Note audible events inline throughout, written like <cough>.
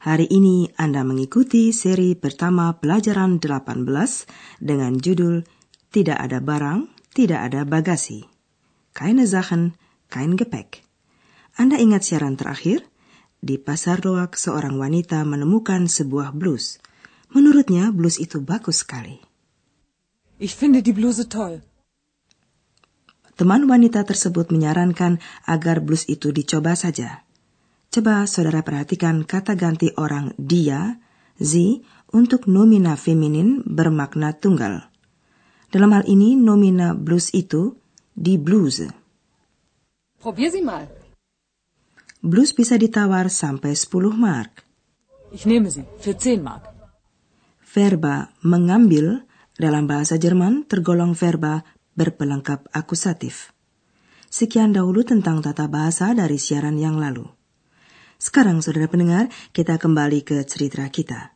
hari ini Anda mengikuti seri pertama pelajaran 18 dengan judul Tidak ada barang, tidak ada bagasi. Keine Sachen, kein Gepäck. Anda ingat siaran terakhir? Di pasar loak seorang wanita menemukan sebuah blus. Menurutnya blus itu bagus sekali. Ich finde die Bluse toll. Teman wanita tersebut menyarankan agar blus itu dicoba saja. Coba saudara perhatikan kata ganti orang dia, sie, untuk nomina feminin bermakna tunggal. Dalam hal ini nomina blus itu die Bluse. Probier sie mal. Blus bisa ditawar sampai 10 mark. Ich nehme sie für 10 Mark. Verba mengambil dalam bahasa Jerman tergolong verba berpelengkap akusatif. Sekian dahulu tentang tata bahasa dari siaran yang lalu. Sekarang, saudara pendengar, kita kembali ke cerita kita.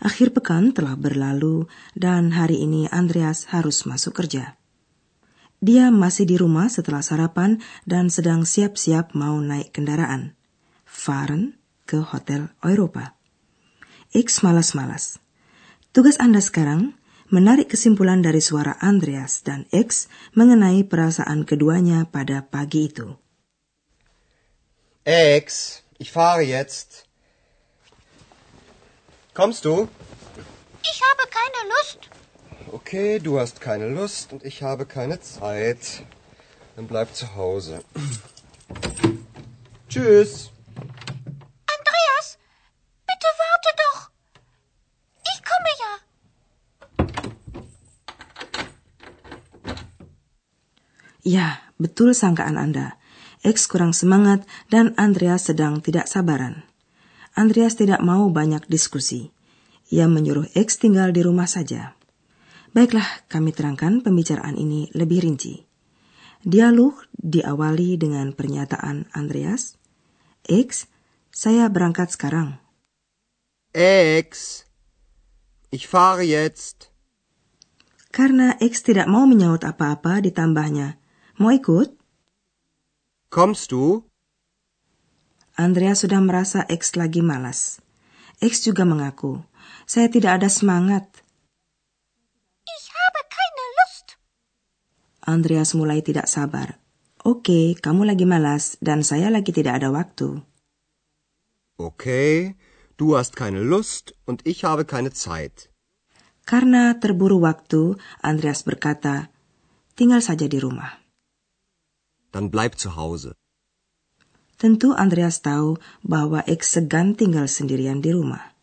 Akhir pekan telah berlalu, dan hari ini Andreas harus masuk kerja. Dia masih di rumah setelah sarapan dan sedang siap-siap mau naik kendaraan. Fahren ke Hotel Europa. X malas-malas. Tugas Anda sekarang menarik kesimpulan dari suara Andreas dan X mengenai perasaan keduanya pada pagi itu. Ex, ich fahre jetzt. Kommst du? Ich habe keine Lust. Okay, du hast keine Lust und ich habe keine Zeit. Dann bleib zu Hause. <clears throat> Tschüss. Andreas, bitte warte doch. Ich komme ja. Ya, betul sangkaan Anda. X kurang semangat dan Andreas sedang tidak sabaran. Andreas tidak mau banyak diskusi. Ia menyuruh X tinggal di rumah saja. Baiklah, kami terangkan pembicaraan ini lebih rinci. Dialog diawali dengan pernyataan Andreas. X, saya berangkat sekarang. Ex, ich fahre jetzt. Karena X tidak mau menyaut apa-apa ditambahnya. Mau ikut? Kommst du? Andreas sudah merasa X lagi malas. X juga mengaku, saya tidak ada semangat. Ich habe keine Lust. Andreas mulai tidak sabar. Oke, kamu lagi malas dan saya lagi tidak ada waktu. Okay, du hast keine Lust und ich habe keine Zeit. Karena terburu waktu, Andreas berkata, tinggal saja di rumah. Dann bleib zu Hause. Tentu Andreas tahu bahwa X segan tinggal sendirian di rumah.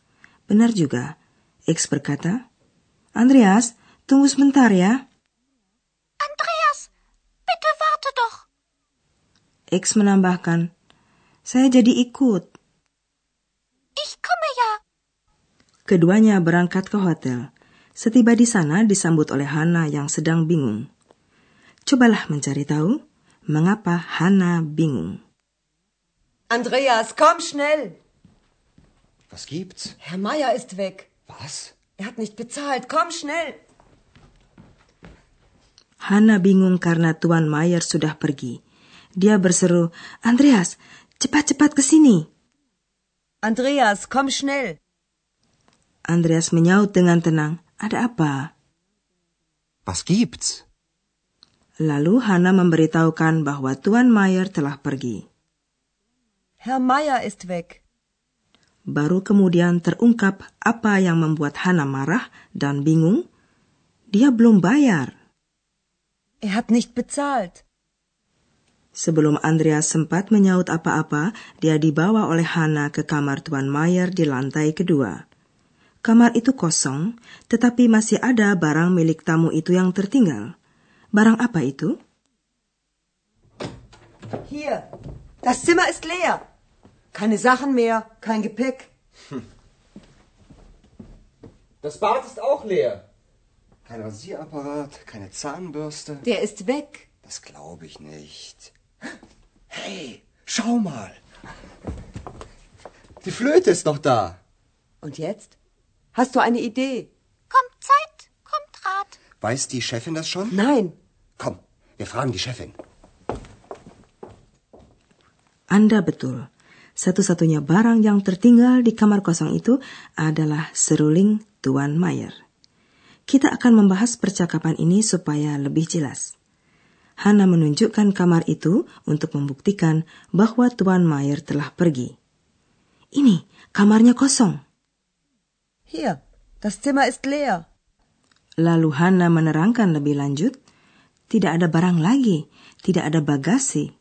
Benar juga, X berkata, Andreas, tunggu sebentar ya. Andreas, bitte warte doch. X menambahkan, saya jadi ikut. Ich komme ja. Keduanya berangkat ke hotel. Setiba di sana disambut oleh Hana yang sedang bingung. Cobalah mencari tahu mengapa Hana bingung. Andreas, komm schnell. Was gibt's? Herr Meier ist weg. Was? Er hat nicht bezahlt. Komm schnell. Hana bingung karena Tuan Mayer sudah pergi. Dia berseru, Andreas, cepat-cepat ke sini. Andreas, komm schnell. Andreas menyaut dengan tenang, ada apa? Was gibt's? Lalu Hana memberitahukan bahwa Tuan Mayer telah pergi. Herr Meier ist weg. Baru kemudian terungkap apa yang membuat Hana marah dan bingung. Dia belum bayar. Er hat nicht bezahlt. Sebelum Andreas sempat menyaut apa-apa, dia dibawa oleh Hana ke kamar Tuan Mayer di lantai kedua. Kamar itu kosong, tetapi masih ada barang milik tamu itu yang tertinggal. Barang apa itu? Hier, das Zimmer ist leer. Keine Sachen mehr, kein Gepäck. Das Bad ist auch leer. Kein Rasierapparat, keine Zahnbürste. Der ist weg. Das glaube ich nicht. Hey, schau mal. Die Flöte ist noch da. Und jetzt? Hast du eine Idee? Weiß die Chefin das schon? Nein. Komm, wir fragen die Chefin. Anda betul. Satu-satunya barang yang tertinggal di kamar kosong itu adalah seruling Tuan Mayer. Kita akan membahas percakapan ini supaya lebih jelas. Hana menunjukkan kamar itu untuk membuktikan bahwa Tuan Mayer telah pergi. Ini, kamarnya kosong. Hier, das Zimmer ist leer. Lalu Hana menerangkan lebih lanjut, tidak ada barang lagi, tidak ada bagasi.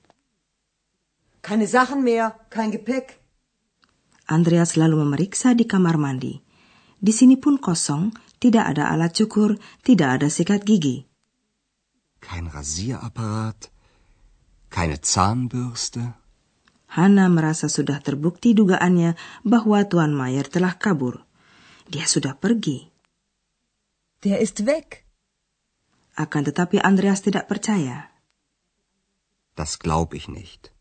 Keine Sachen mehr, kein Gepäck. Andreas lalu memeriksa di kamar mandi. Di sini pun kosong, tidak ada alat cukur, tidak ada sikat gigi. Kein Rasierapparat, keine Zahnbürste. Hana merasa sudah terbukti dugaannya bahwa Tuan Mayer telah kabur. Dia sudah pergi. Der ist weg. Akan tetapi Andreas tidak percaya. Das glaub ich nicht.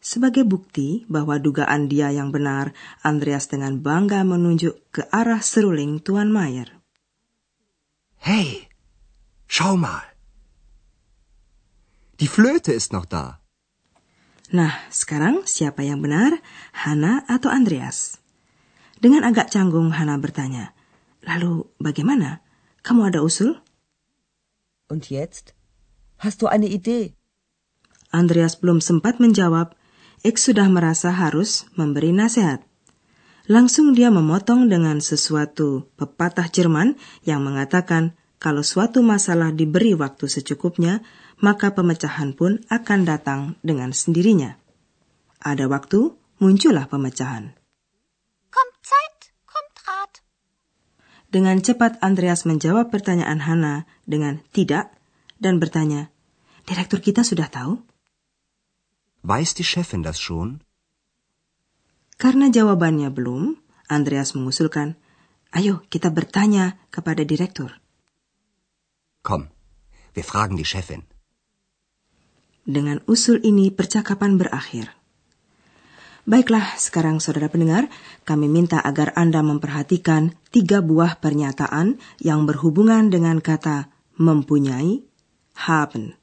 Sebagai bukti bahwa dugaan dia yang benar, Andreas dengan bangga menunjuk ke arah seruling Tuan Mayer. Hey, schau mal. Die Flöte ist noch da. Nah, sekarang siapa yang benar, Hana atau Andreas? Dengan agak canggung, Hana bertanya, Lalu bagaimana? Kamu ada usul? Und jetzt? Hast du eine Idee? Andreas belum sempat menjawab, X sudah merasa harus memberi nasihat. Langsung dia memotong dengan sesuatu pepatah Jerman yang mengatakan kalau suatu masalah diberi waktu secukupnya, maka pemecahan pun akan datang dengan sendirinya. Ada waktu, muncullah pemecahan. Dengan cepat Andreas menjawab pertanyaan Hana dengan tidak dan bertanya, Direktur kita sudah tahu? Weiß die Chefin das schon? Karena jawabannya belum, Andreas mengusulkan, ayo kita bertanya kepada direktur. Komm, wir fragen die Chefin. Dengan usul ini percakapan berakhir. Baiklah, sekarang saudara pendengar, kami minta agar Anda memperhatikan tiga buah pernyataan yang berhubungan dengan kata mempunyai, haben.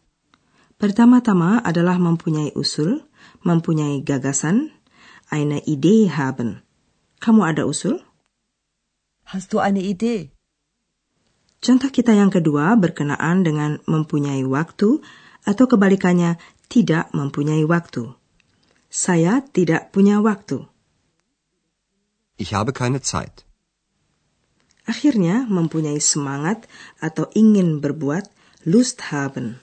Pertama-tama adalah mempunyai usul, mempunyai gagasan, eine Idee haben. Kamu ada usul? Hast du eine Idee? Contoh kita yang kedua berkenaan dengan mempunyai waktu atau kebalikannya tidak mempunyai waktu. Saya tidak punya waktu. Ich habe keine Zeit. Akhirnya mempunyai semangat atau ingin berbuat, Lust haben.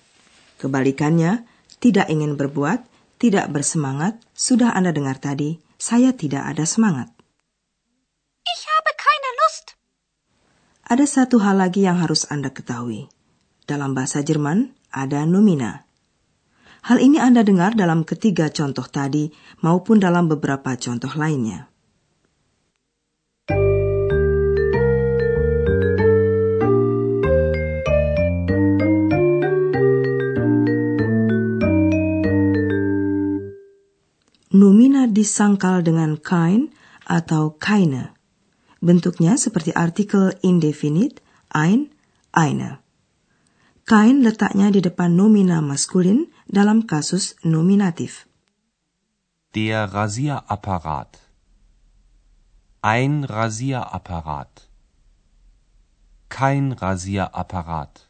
Kebalikannya, tidak ingin berbuat, tidak bersemangat, sudah Anda dengar tadi, saya tidak ada semangat. Ich habe keine Lust. Ada satu hal lagi yang harus Anda ketahui. Dalam bahasa Jerman, ada nomina. Hal ini Anda dengar dalam ketiga contoh tadi maupun dalam beberapa contoh lainnya. Nomina disangkal dengan kein atau keine. Bentuknya seperti artikel indefinite, ein, eine. Kain letaknya di depan nomina maskulin dalam kasus nominatif. Der Rasierapparat. Ein Rasierapparat. Kein Rasierapparat.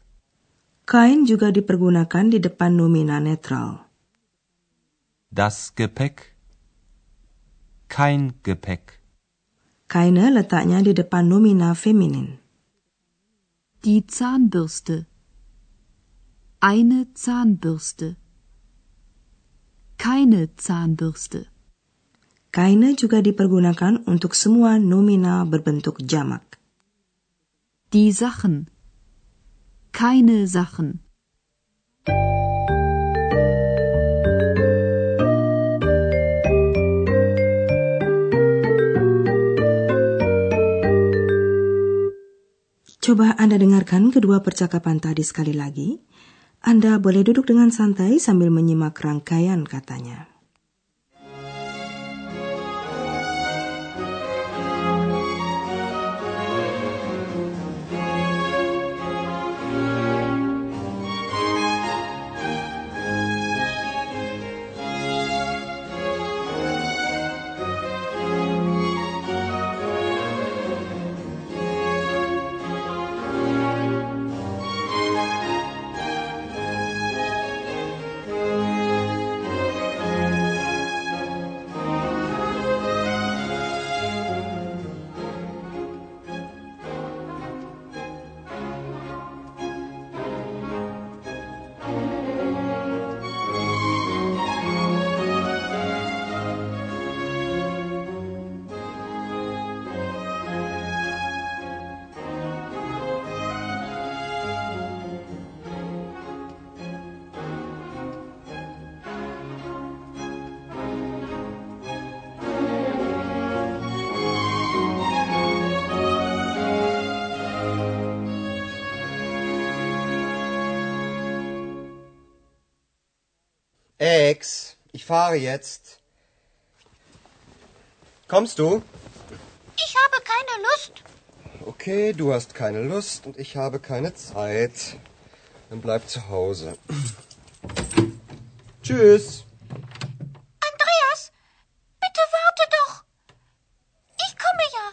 Kain juga dipergunakan di depan nomina netral. Das Gepäck. Kein Gepäck. Keine letaknya di depan nomina feminin. Die Zahnbürste. Eine Zahnbürste. Keine Zahnbürste. Keine juga dipergunakan untuk semua nomina berbentuk jamak. Die Sachen. Keine Sachen. Coba Anda dengarkan kedua percakapan tadi sekali lagi. Anda boleh duduk dengan santai sambil menyimak rangkaian katanya. Ex, ich fahre jetzt. Kommst du? Ich habe keine Lust. Okay, du hast keine Lust und ich habe keine Zeit. Dann bleib zu Hause. <clears throat> Tschüss. Andreas, bitte warte doch. Ich komme ja.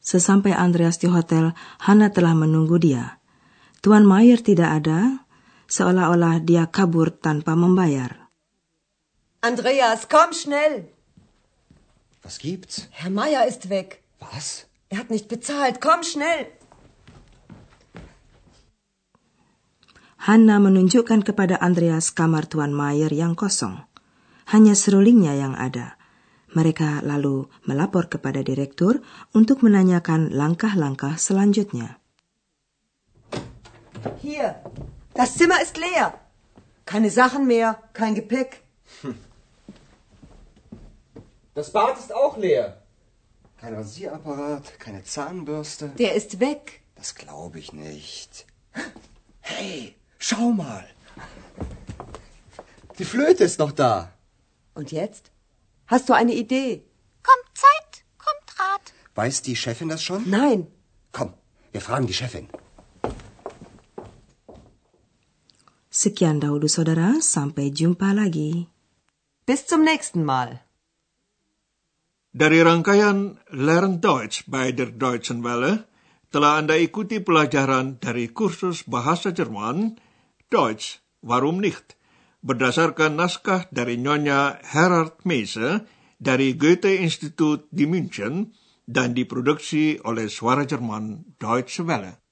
Sesampai Andreas di hotel, Hana telah menunggu dia. Tuan Mayer tidak ada, seolah-olah dia kabur tanpa membayar. Andreas, komm schnell. Was gibt's? Herr Meier ist weg. Was? Er hat nicht bezahlt. Komm schnell. Hanna menunjukkan kepada Andreas kamar Tuan Mayer yang kosong. Hanya serulingnya yang ada. Mereka lalu melapor kepada direktur untuk menanyakan langkah-langkah selanjutnya. Hier. Das Zimmer ist leer. Keine Sachen mehr, kein Gepäck. Das Bad ist auch leer. Kein Rasierapparat, keine Zahnbürste. Der ist weg. Das glaube ich nicht. Hey, schau mal. Die Flöte ist noch da. Und jetzt? Hast du eine Idee? Kommt Zeit, kommt Rat. Weiß die Chefin das schon? Nein. Komm, wir fragen die Chefin. Sekian dahulu saudara, sampai jumpa lagi. Bis zum nächsten Mal. Dari rangkaian Learn Deutsch bei der Deutschen Welle, telah Anda ikuti pelajaran dari kursus bahasa Jerman, Deutsch, warum nicht, berdasarkan naskah dari Nyonya Herard Meise dari Goethe Institut di München dan diproduksi oleh Suara Jerman Deutsche Welle.